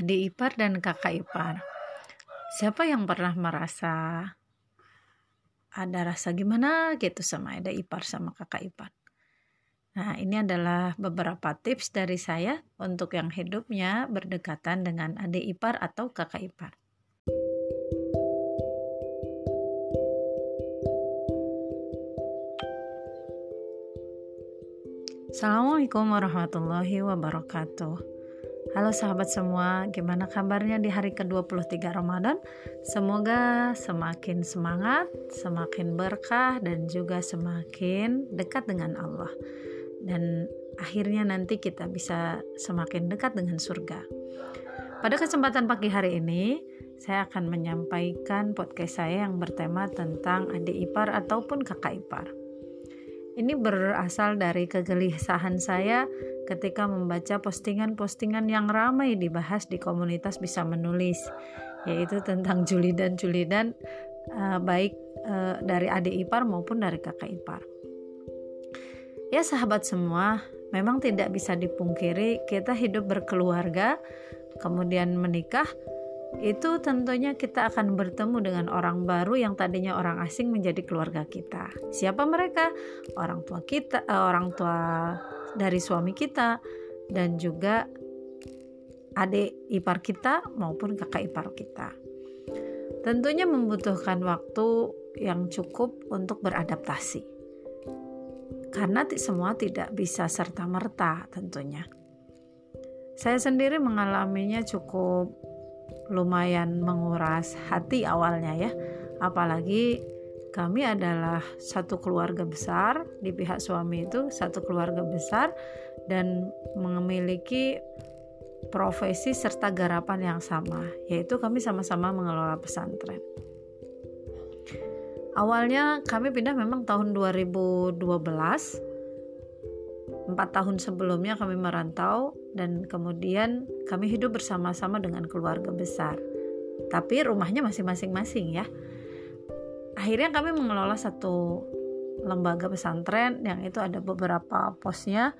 adik ipar dan kakak ipar. Siapa yang pernah merasa ada rasa gimana gitu sama adik ipar sama kakak ipar? Nah, ini adalah beberapa tips dari saya untuk yang hidupnya berdekatan dengan adik ipar atau kakak ipar. Assalamualaikum warahmatullahi wabarakatuh. Halo sahabat semua, gimana kabarnya di hari ke-23 Ramadan? Semoga semakin semangat, semakin berkah dan juga semakin dekat dengan Allah. Dan akhirnya nanti kita bisa semakin dekat dengan surga. Pada kesempatan pagi hari ini, saya akan menyampaikan podcast saya yang bertema tentang adik ipar ataupun kakak ipar. Ini berasal dari kegelisahan saya ketika membaca postingan-postingan yang ramai dibahas di komunitas bisa menulis yaitu tentang julidan-julidan uh, baik uh, dari adik ipar maupun dari kakak ipar. Ya sahabat semua, memang tidak bisa dipungkiri kita hidup berkeluarga, kemudian menikah, itu tentunya kita akan bertemu dengan orang baru yang tadinya orang asing menjadi keluarga kita. Siapa mereka? Orang tua kita, uh, orang tua dari suami kita dan juga adik ipar kita maupun kakak ipar kita. Tentunya membutuhkan waktu yang cukup untuk beradaptasi. Karena semua tidak bisa serta-merta tentunya. Saya sendiri mengalaminya cukup lumayan menguras hati awalnya ya. Apalagi kami adalah satu keluarga besar di pihak suami itu satu keluarga besar dan memiliki profesi serta garapan yang sama yaitu kami sama-sama mengelola pesantren awalnya kami pindah memang tahun 2012 empat tahun sebelumnya kami merantau dan kemudian kami hidup bersama-sama dengan keluarga besar. Tapi rumahnya masih masing-masing ya. Akhirnya kami mengelola satu lembaga pesantren yang itu ada beberapa posnya.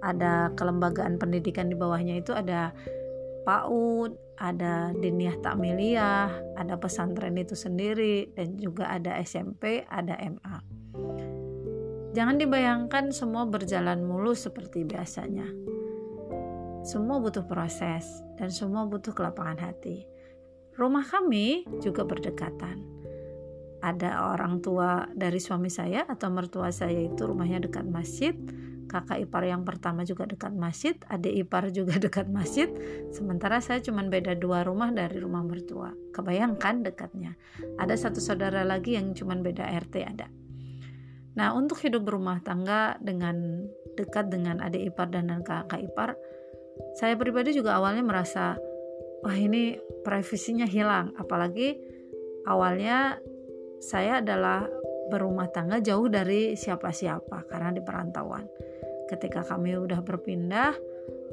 Ada kelembagaan pendidikan di bawahnya itu ada PAUD, ada Diniyah Takmiliyah, ada pesantren itu sendiri dan juga ada SMP, ada MA. Jangan dibayangkan semua berjalan mulus seperti biasanya. Semua butuh proses dan semua butuh kelapangan hati. Rumah kami juga berdekatan. Ada orang tua dari suami saya atau mertua saya itu rumahnya dekat masjid kakak ipar yang pertama juga dekat masjid adik ipar juga dekat masjid. Sementara saya cuma beda dua rumah dari rumah mertua. Kebayangkan dekatnya. Ada satu saudara lagi yang cuma beda RT ada nah untuk hidup berumah tangga dengan dekat dengan adik ipar dan kakak ipar saya pribadi juga awalnya merasa wah ini privasinya hilang apalagi awalnya saya adalah berumah tangga jauh dari siapa-siapa karena di perantauan. Ketika kami udah berpindah,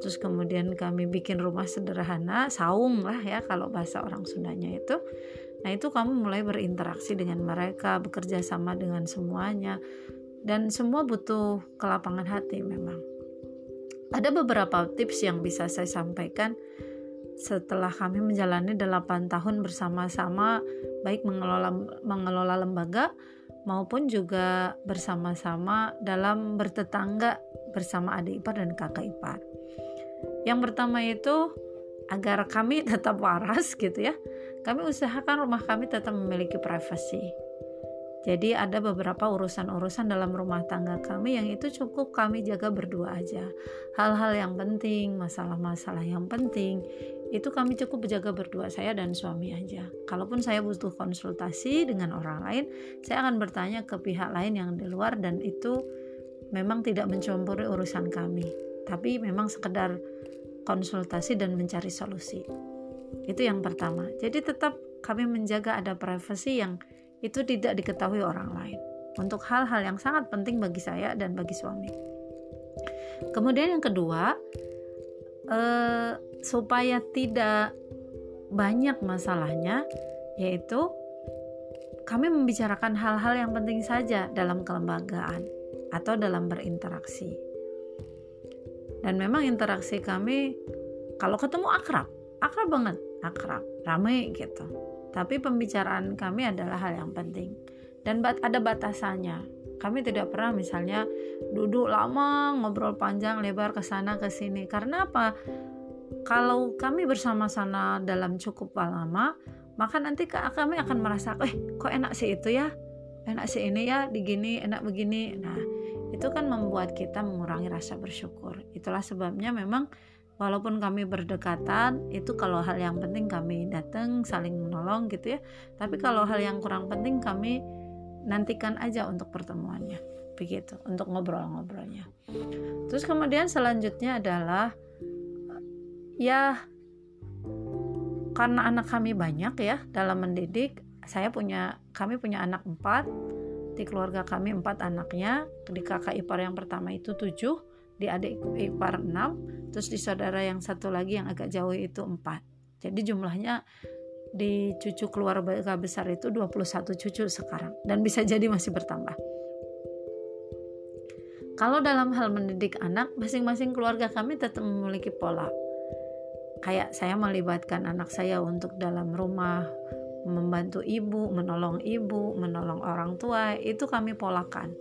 terus kemudian kami bikin rumah sederhana, saung lah ya kalau bahasa orang Sundanya itu. Nah itu kamu mulai berinteraksi dengan mereka, bekerja sama dengan semuanya, dan semua butuh kelapangan hati memang. Ada beberapa tips yang bisa saya sampaikan setelah kami menjalani 8 tahun bersama-sama baik mengelola mengelola lembaga maupun juga bersama-sama dalam bertetangga bersama adik ipar dan kakak ipar. Yang pertama itu agar kami tetap waras gitu ya. Kami usahakan rumah kami tetap memiliki privasi jadi ada beberapa urusan-urusan dalam rumah tangga kami yang itu cukup kami jaga berdua aja. Hal-hal yang penting, masalah-masalah yang penting, itu kami cukup jaga berdua saya dan suami aja. Kalaupun saya butuh konsultasi dengan orang lain, saya akan bertanya ke pihak lain yang di luar dan itu memang tidak mencampuri urusan kami. Tapi memang sekedar konsultasi dan mencari solusi. Itu yang pertama. Jadi tetap kami menjaga ada privasi yang itu tidak diketahui orang lain untuk hal-hal yang sangat penting bagi saya dan bagi suami. Kemudian yang kedua, eh, supaya tidak banyak masalahnya, yaitu kami membicarakan hal-hal yang penting saja dalam kelembagaan atau dalam berinteraksi. Dan memang interaksi kami kalau ketemu akrab, akrab banget. Akrab. Ramai gitu. Tapi pembicaraan kami adalah hal yang penting. Dan ada batasannya. Kami tidak pernah misalnya duduk lama ngobrol panjang lebar ke sana ke sini. Karena apa? Kalau kami bersama-sama dalam cukup lama maka nanti kami akan merasa eh kok enak sih itu ya? Enak sih ini ya digini enak begini. Nah itu kan membuat kita mengurangi rasa bersyukur. Itulah sebabnya memang walaupun kami berdekatan itu kalau hal yang penting kami datang saling menolong gitu ya. Tapi kalau hal yang kurang penting kami nantikan aja untuk pertemuannya. Begitu untuk ngobrol-ngobrolnya. Terus kemudian selanjutnya adalah ya karena anak kami banyak ya dalam mendidik saya punya kami punya anak empat di keluarga kami empat anaknya di kakak ipar yang pertama itu tujuh di adik ipar enam terus di saudara yang satu lagi yang agak jauh itu empat jadi jumlahnya di cucu keluarga besar itu 21 cucu sekarang dan bisa jadi masih bertambah kalau dalam hal mendidik anak masing-masing keluarga kami tetap memiliki pola kayak saya melibatkan anak saya untuk dalam rumah membantu ibu, menolong ibu, menolong orang tua, itu kami polakan.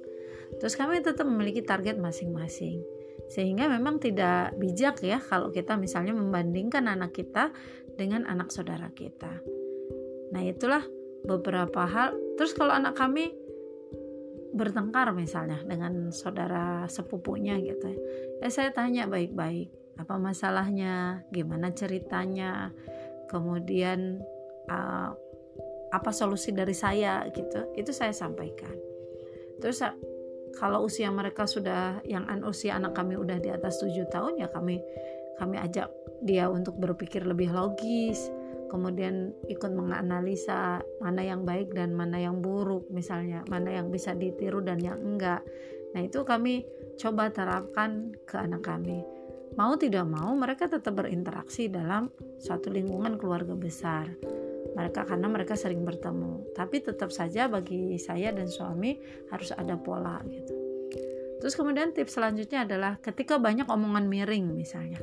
Terus kami tetap memiliki target masing-masing. Sehingga memang tidak bijak ya kalau kita misalnya membandingkan anak kita dengan anak saudara kita. Nah, itulah beberapa hal. Terus kalau anak kami bertengkar misalnya dengan saudara sepupunya gitu ya. Ya saya tanya baik-baik apa masalahnya, gimana ceritanya, kemudian uh, apa solusi dari saya gitu, itu saya sampaikan. Terus kalau usia mereka sudah yang usia anak kami udah di atas 7 tahun ya kami kami ajak dia untuk berpikir lebih logis, kemudian ikut menganalisa mana yang baik dan mana yang buruk misalnya, mana yang bisa ditiru dan yang enggak. Nah, itu kami coba terapkan ke anak kami mau tidak mau mereka tetap berinteraksi dalam suatu lingkungan keluarga besar mereka karena mereka sering bertemu. Tapi tetap saja bagi saya dan suami harus ada pola gitu. Terus kemudian tips selanjutnya adalah ketika banyak omongan miring misalnya.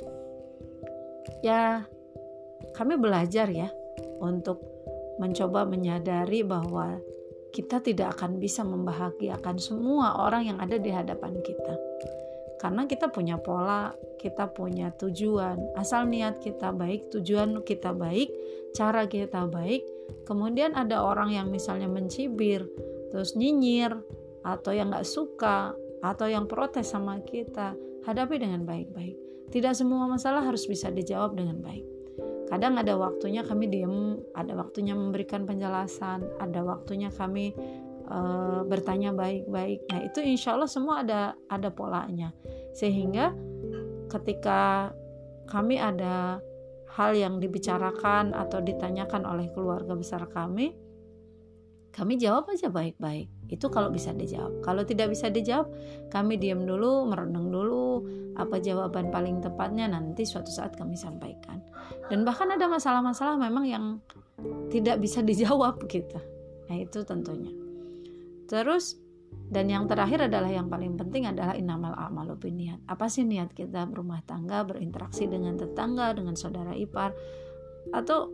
Ya kami belajar ya untuk mencoba menyadari bahwa kita tidak akan bisa membahagiakan semua orang yang ada di hadapan kita karena kita punya pola, kita punya tujuan. Asal niat kita baik, tujuan kita baik, cara kita baik, kemudian ada orang yang misalnya mencibir, terus nyinyir, atau yang nggak suka, atau yang protes sama kita, hadapi dengan baik-baik. Tidak semua masalah harus bisa dijawab dengan baik. Kadang ada waktunya kami diem, ada waktunya memberikan penjelasan, ada waktunya kami uh, bertanya baik-baik. Nah itu insya Allah semua ada ada polanya. Sehingga ketika kami ada hal yang dibicarakan atau ditanyakan oleh keluarga besar kami, kami jawab aja baik-baik. Itu kalau bisa dijawab. Kalau tidak bisa dijawab, kami diam dulu, merenung dulu apa jawaban paling tepatnya nanti suatu saat kami sampaikan. Dan bahkan ada masalah-masalah memang yang tidak bisa dijawab gitu. Nah, itu tentunya. Terus dan yang terakhir adalah yang paling penting adalah inamal amalu niat. Apa sih niat kita berumah tangga, berinteraksi dengan tetangga, dengan saudara ipar atau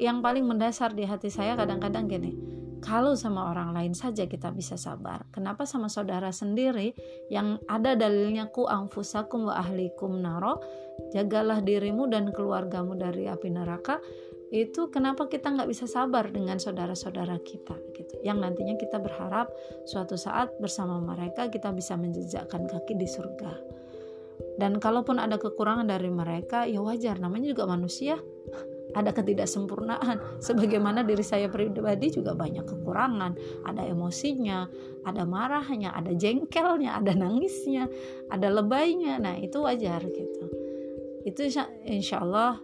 yang paling mendasar di hati saya kadang-kadang gini, kalau sama orang lain saja kita bisa sabar, kenapa sama saudara sendiri yang ada dalilnya ku angfusakum wa ahlikum naro, jagalah dirimu dan keluargamu dari api neraka, itu kenapa kita nggak bisa sabar dengan saudara-saudara kita gitu. Yang nantinya kita berharap suatu saat bersama mereka kita bisa menjejakkan kaki di surga. Dan kalaupun ada kekurangan dari mereka ya wajar. Namanya juga manusia. Ada ketidaksempurnaan. Sebagaimana diri saya pribadi juga banyak kekurangan. Ada emosinya ada marahnya ada jengkelnya ada nangisnya ada lebaynya nah itu wajar gitu. Itu insya Allah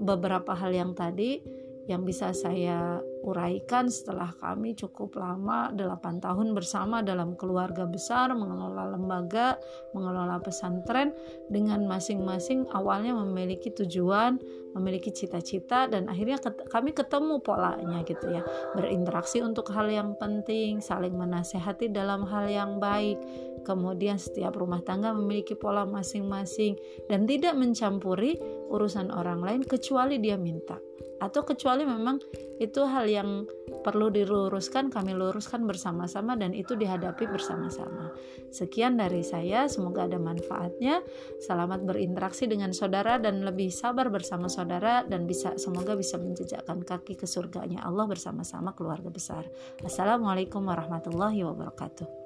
beberapa hal yang tadi yang bisa saya uraikan setelah kami cukup lama 8 tahun bersama dalam keluarga besar mengelola lembaga, mengelola pesantren dengan masing-masing awalnya memiliki tujuan, memiliki cita-cita dan akhirnya ket kami ketemu polanya gitu ya. Berinteraksi untuk hal yang penting, saling menasehati dalam hal yang baik. Kemudian setiap rumah tangga memiliki pola masing-masing dan tidak mencampuri urusan orang lain kecuali dia minta atau kecuali memang itu hal yang perlu diluruskan kami luruskan bersama-sama dan itu dihadapi bersama-sama. Sekian dari saya, semoga ada manfaatnya. Selamat berinteraksi dengan saudara dan lebih sabar bersama saudara dan bisa semoga bisa menjejakkan kaki ke surganya Allah bersama-sama keluarga besar. Assalamualaikum warahmatullahi wabarakatuh.